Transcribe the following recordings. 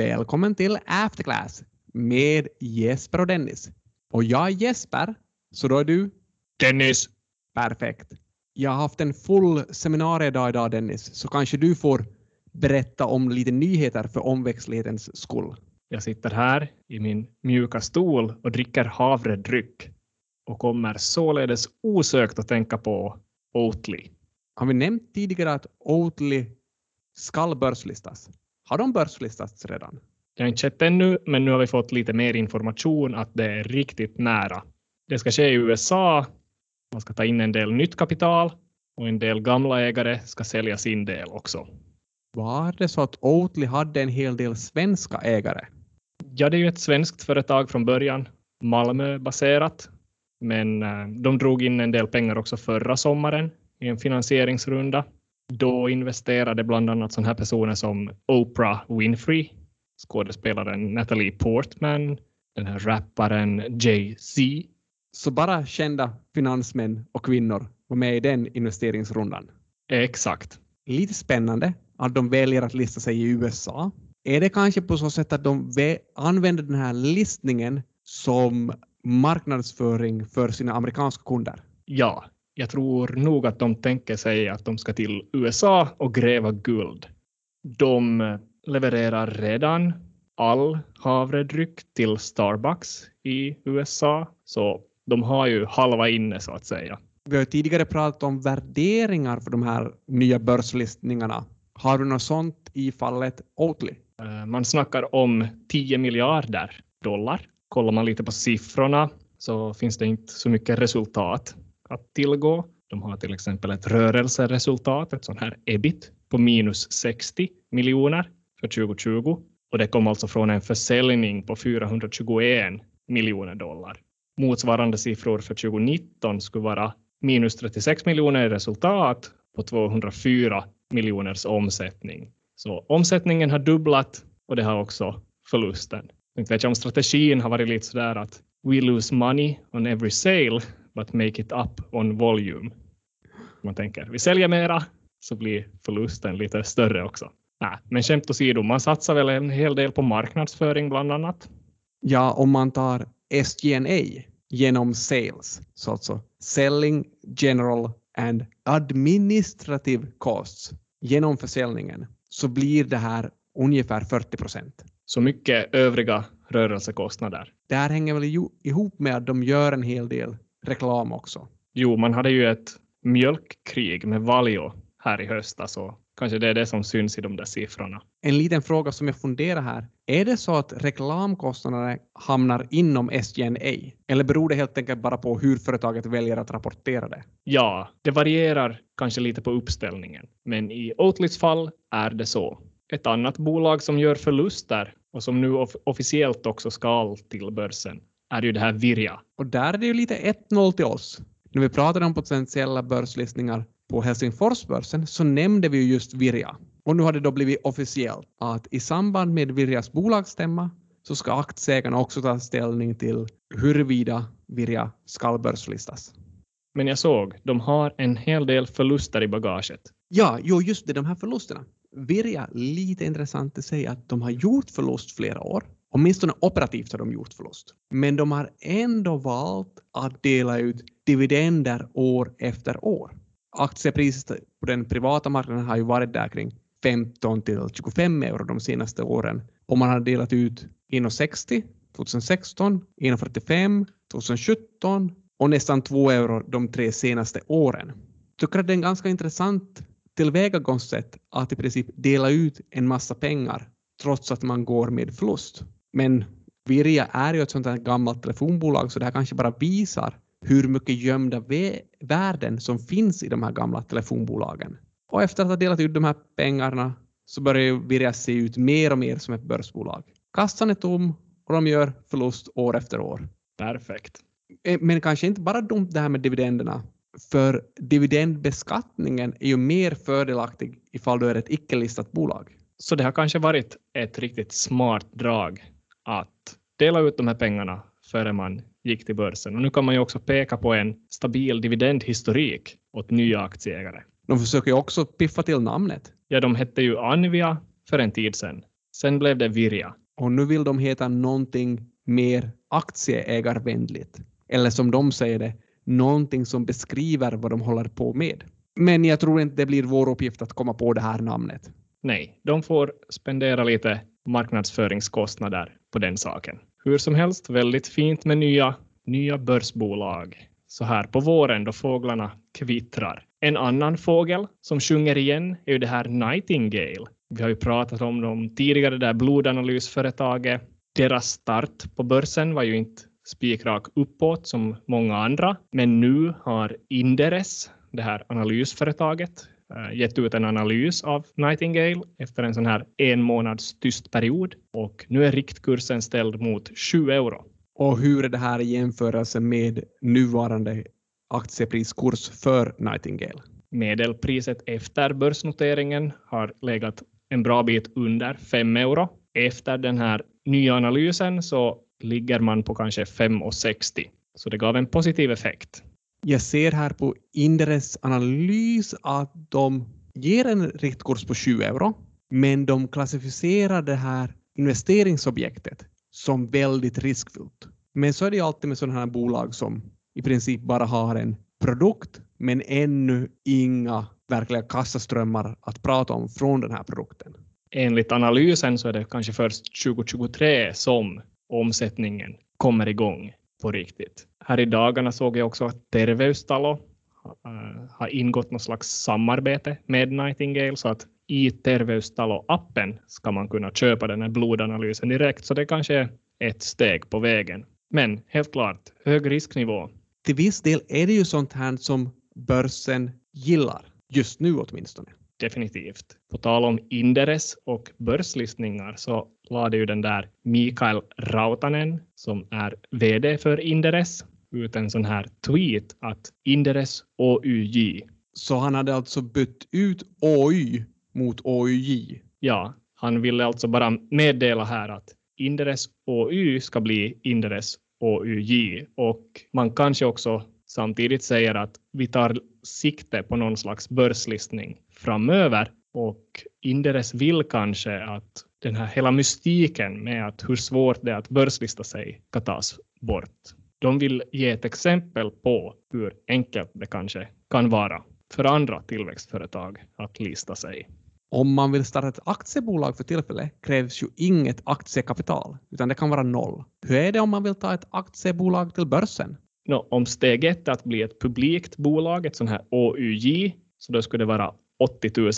Välkommen till Afterclass med Jesper och Dennis. Och jag är Jesper, så då är du? Dennis. Perfekt. Jag har haft en full seminariedag idag Dennis, så kanske du får berätta om lite nyheter för omväxtlighetens skull. Jag sitter här i min mjuka stol och dricker havredryck och kommer således osökt att tänka på Oatly. Har vi nämnt tidigare att Oatly skall börslistas? Har de börslistats redan? Det har inte skett ännu, men nu har vi fått lite mer information att det är riktigt nära. Det ska ske i USA. Man ska ta in en del nytt kapital och en del gamla ägare ska sälja sin del också. Var det så att Oatly hade en hel del svenska ägare? Ja, det är ju ett svenskt företag från början, Malmö-baserat, men eh, de drog in en del pengar också förra sommaren i en finansieringsrunda. Då investerade bland annat sådana här personer som Oprah Winfrey, skådespelaren Natalie Portman, den här rapparen Jay-Z. Så bara kända finansmän och kvinnor var med i den investeringsrundan? Exakt. Lite spännande att de väljer att lista sig i USA. Är det kanske på så sätt att de använder den här listningen som marknadsföring för sina amerikanska kunder? Ja, jag tror nog att de tänker sig att de ska till USA och gräva guld. De levererar redan all havredryck till Starbucks i USA, så de har ju halva inne så att säga. Vi har tidigare pratat om värderingar för de här nya börslistningarna. Har du något sånt i fallet Oatly? Eh, man snackar om 10 miljarder dollar. Kollar man lite på siffrorna så finns det inte så mycket resultat att tillgå. De har till exempel ett rörelseresultat, ett sånt här ebit, på minus 60 miljoner för 2020 och det kom alltså från en försäljning på 421 miljoner dollar. Motsvarande siffror för 2019 skulle vara minus 36 miljoner i resultat på 204 miljoners omsättning. Så omsättningen har dubblat och det har också förlusten. Jag vet inte om strategin har varit lite sådär att we lose money on every sale but make it up on volume. Man tänker vi säljer mera så blir förlusten lite större också. Nej, men skämt åsido, man satsar väl en hel del på marknadsföring bland annat. Ja, om man tar SG&A genom sales, så alltså selling, general and administrative costs genom försäljningen, så blir det här ungefär 40 procent. Så mycket övriga rörelsekostnader. Det här hänger väl ihop med att de gör en hel del reklam också. Jo, man hade ju ett mjölkkrig med Valio här i höstas och kanske det är det som syns i de där siffrorna. En liten fråga som jag funderar här. Är det så att reklamkostnaderna hamnar inom SG&A eller beror det helt enkelt bara på hur företaget väljer att rapportera det? Ja, det varierar kanske lite på uppställningen, men i Oatlys fall är det så. Ett annat bolag som gör förluster och som nu officiellt också ska till börsen är ju det här Virja. Och där är det ju lite 1-0 till oss. När vi pratade om potentiella börslistningar på Helsingforsbörsen så nämnde vi ju just Virja. Och nu har det då blivit officiellt att i samband med Virjas bolagsstämma så ska aktieägarna också ta ställning till huruvida Virja ska börslistas. Men jag såg, de har en hel del förluster i bagaget. Ja, jo, just det, de här förlusterna. Virja, lite intressant att säga att de har gjort förlust flera år. Åtminstone operativt har de gjort förlust. Men de har ändå valt att dela ut dividender år efter år. Aktiepriset på den privata marknaden har ju varit där kring 15 till 25 euro de senaste åren och man har delat ut 1,60 2016, 1,45 2017 och nästan 2 euro de tre senaste åren. Jag tycker att det är en ganska intressant tillvägagångssätt att i princip dela ut en massa pengar trots att man går med förlust. Men Virja är ju ett sånt här gammalt telefonbolag så det här kanske bara visar hur mycket gömda värden som finns i de här gamla telefonbolagen. Och efter att ha delat ut de här pengarna så börjar Virja se ut mer och mer som ett börsbolag. Kassan är tom och de gör förlust år efter år. Perfekt. Eh, men kanske inte bara dumt det här med dividenderna, för dividendbeskattningen är ju mer fördelaktig ifall du är ett icke-listat bolag. Så det har kanske varit ett riktigt smart drag att dela ut de här pengarna före man gick till börsen. Och nu kan man ju också peka på en stabil dividendhistorik åt nya aktieägare. De försöker ju också piffa till namnet. Ja, de hette ju Anvia för en tid sedan. Sen blev det Virja. Och nu vill de heta någonting mer aktieägarvänligt. Eller som de säger det, någonting som beskriver vad de håller på med. Men jag tror inte det blir vår uppgift att komma på det här namnet. Nej, de får spendera lite marknadsföringskostnader på den saken. Hur som helst, väldigt fint med nya, nya börsbolag så här på våren då fåglarna kvittrar. En annan fågel som sjunger igen är ju det här Nightingale. Vi har ju pratat om dem tidigare, det där blodanalysföretaget. Deras start på börsen var ju inte spikrak uppåt som många andra, men nu har Inderes, det här analysföretaget, gett ut en analys av Nightingale efter en sån här en månads tyst period och nu är riktkursen ställd mot 7 euro. Och hur är det här i jämförelse med nuvarande aktiepriskurs för Nightingale? Medelpriset efter börsnoteringen har legat en bra bit under 5 euro. Efter den här nya analysen så ligger man på kanske 5,60. Så det gav en positiv effekt. Jag ser här på Inderes analys att de ger en riktkurs på 20 euro, men de klassificerar det här investeringsobjektet som väldigt riskfyllt. Men så är det ju alltid med sådana här bolag som i princip bara har en produkt, men ännu inga verkliga kassaströmmar att prata om från den här produkten. Enligt analysen så är det kanske först 2023 som omsättningen kommer igång på riktigt. Här i dagarna såg jag också att Terveystalo eh, har ingått något slags samarbete med Nightingale så att i Terveystalo-appen ska man kunna köpa den här blodanalysen direkt, så det kanske är ett steg på vägen. Men helt klart, hög risknivå. Till viss del är det ju sånt här som börsen gillar, just nu åtminstone. Definitivt. På tal om Inderes och börslistningar så lade ju den där Mikael Rautanen, som är VD för Inderes, ut en sån här tweet att Inderes OUJ. Så han hade alltså bytt ut OY mot OUJ? Ja, han ville alltså bara meddela här att Inderes OY ska bli Inderes OUJ och man kanske också samtidigt säger att vi tar sikte på någon slags börslistning framöver och Inderes vill kanske att den här hela mystiken med att hur svårt det är att börslista sig ska tas bort. De vill ge ett exempel på hur enkelt det kanske kan vara för andra tillväxtföretag att lista sig. Om man vill starta ett aktiebolag för tillfället krävs ju inget aktiekapital, utan det kan vara noll. Hur är det om man vill ta ett aktiebolag till börsen? No, om steg ett är att bli ett publikt bolag, ett sånt här OUJ, så då skulle det vara 80 000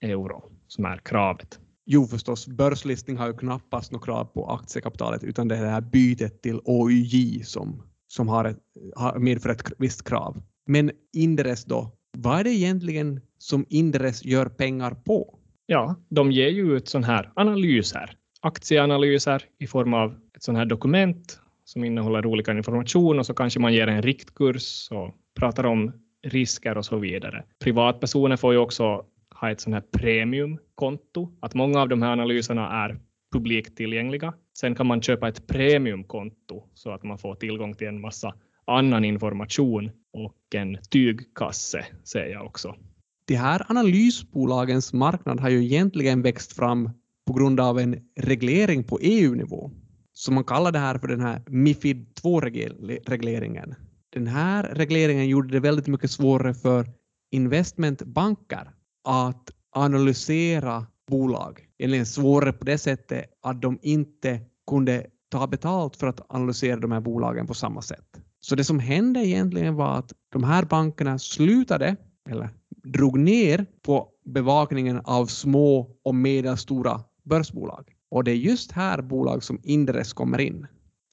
euro som är kravet. Jo förstås, börslistning har ju knappast något krav på aktiekapitalet utan det är det här bytet till OUJ som, som har ett, har medför ett visst krav. Men Inderes då, vad är det egentligen som Inderes gör pengar på? Ja, de ger ju ut sådana här analyser, aktieanalyser i form av ett sådant här dokument som innehåller olika information och så kanske man ger en riktkurs och pratar om risker och så vidare. Privatpersoner får ju också ha ett sånt här premiumkonto, att många av de här analyserna är publikt tillgängliga. Sen kan man köpa ett premiumkonto så att man får tillgång till en massa annan information och en tygkasse ser jag också. De här analysbolagens marknad har ju egentligen växt fram på grund av en reglering på EU-nivå. Så man kallar det här för den här Mifid 2-regleringen. Den här regleringen gjorde det väldigt mycket svårare för investmentbanker att analysera bolag. Egentligen svårare på det sättet att de inte kunde ta betalt för att analysera de här bolagen på samma sätt. Så det som hände egentligen var att de här bankerna slutade, eller drog ner på bevakningen av små och medelstora börsbolag. Och det är just här bolag som Inderes kommer in.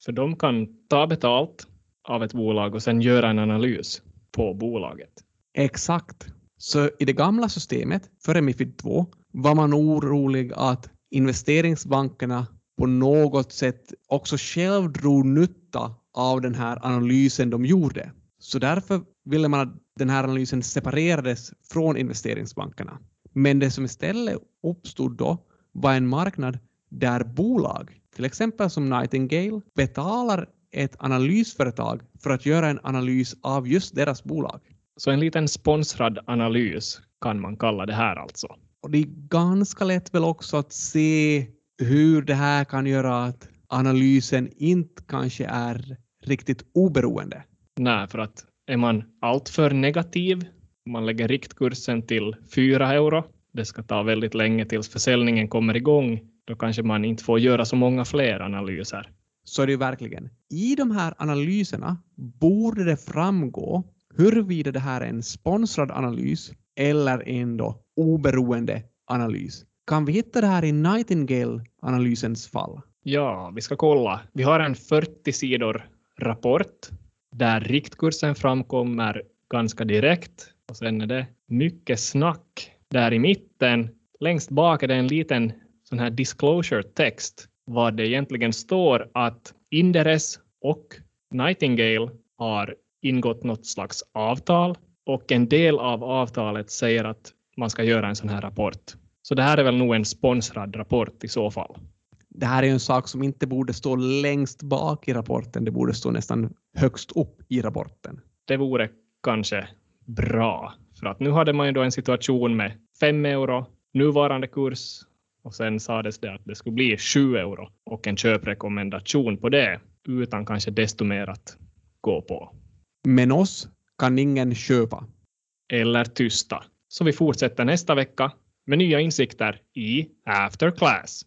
För de kan ta betalt av ett bolag och sen göra en analys på bolaget. Exakt. Så i det gamla systemet, före Mifid 2, var man orolig att investeringsbankerna på något sätt också själv drog nytta av den här analysen de gjorde. Så därför ville man att den här analysen separerades från investeringsbankerna. Men det som istället uppstod då var en marknad där bolag, till exempel som Nightingale, betalar ett analysföretag för att göra en analys av just deras bolag. Så en liten sponsrad analys kan man kalla det här alltså. Och det är ganska lätt väl också att se hur det här kan göra att analysen inte kanske är riktigt oberoende. Nej, för att är man alltför negativ, man lägger riktkursen till 4 euro, det ska ta väldigt länge tills försäljningen kommer igång, då kanske man inte får göra så många fler analyser. Så är det ju verkligen. I de här analyserna borde det framgå huruvida det här är en sponsrad analys eller en då oberoende analys. Kan vi hitta det här i Nightingale-analysens fall? Ja, vi ska kolla. Vi har en 40 sidor rapport där riktkursen framkommer ganska direkt och sen är det mycket snack. Där i mitten, längst bak är det en liten sån här disclosure-text vad det egentligen står att Inderes och Nightingale har ingått något slags avtal och en del av avtalet säger att man ska göra en sån här rapport. Så det här är väl nog en sponsrad rapport i så fall. Det här är en sak som inte borde stå längst bak i rapporten. Det borde stå nästan högst upp i rapporten. Det vore kanske bra, för att nu hade man ju då en situation med 5 euro nuvarande kurs och sen sades det att det skulle bli 7 euro och en köprekommendation på det utan kanske desto mer att gå på. Men oss kan ingen köpa. Eller tysta. Så vi fortsätter nästa vecka med nya insikter i After Class.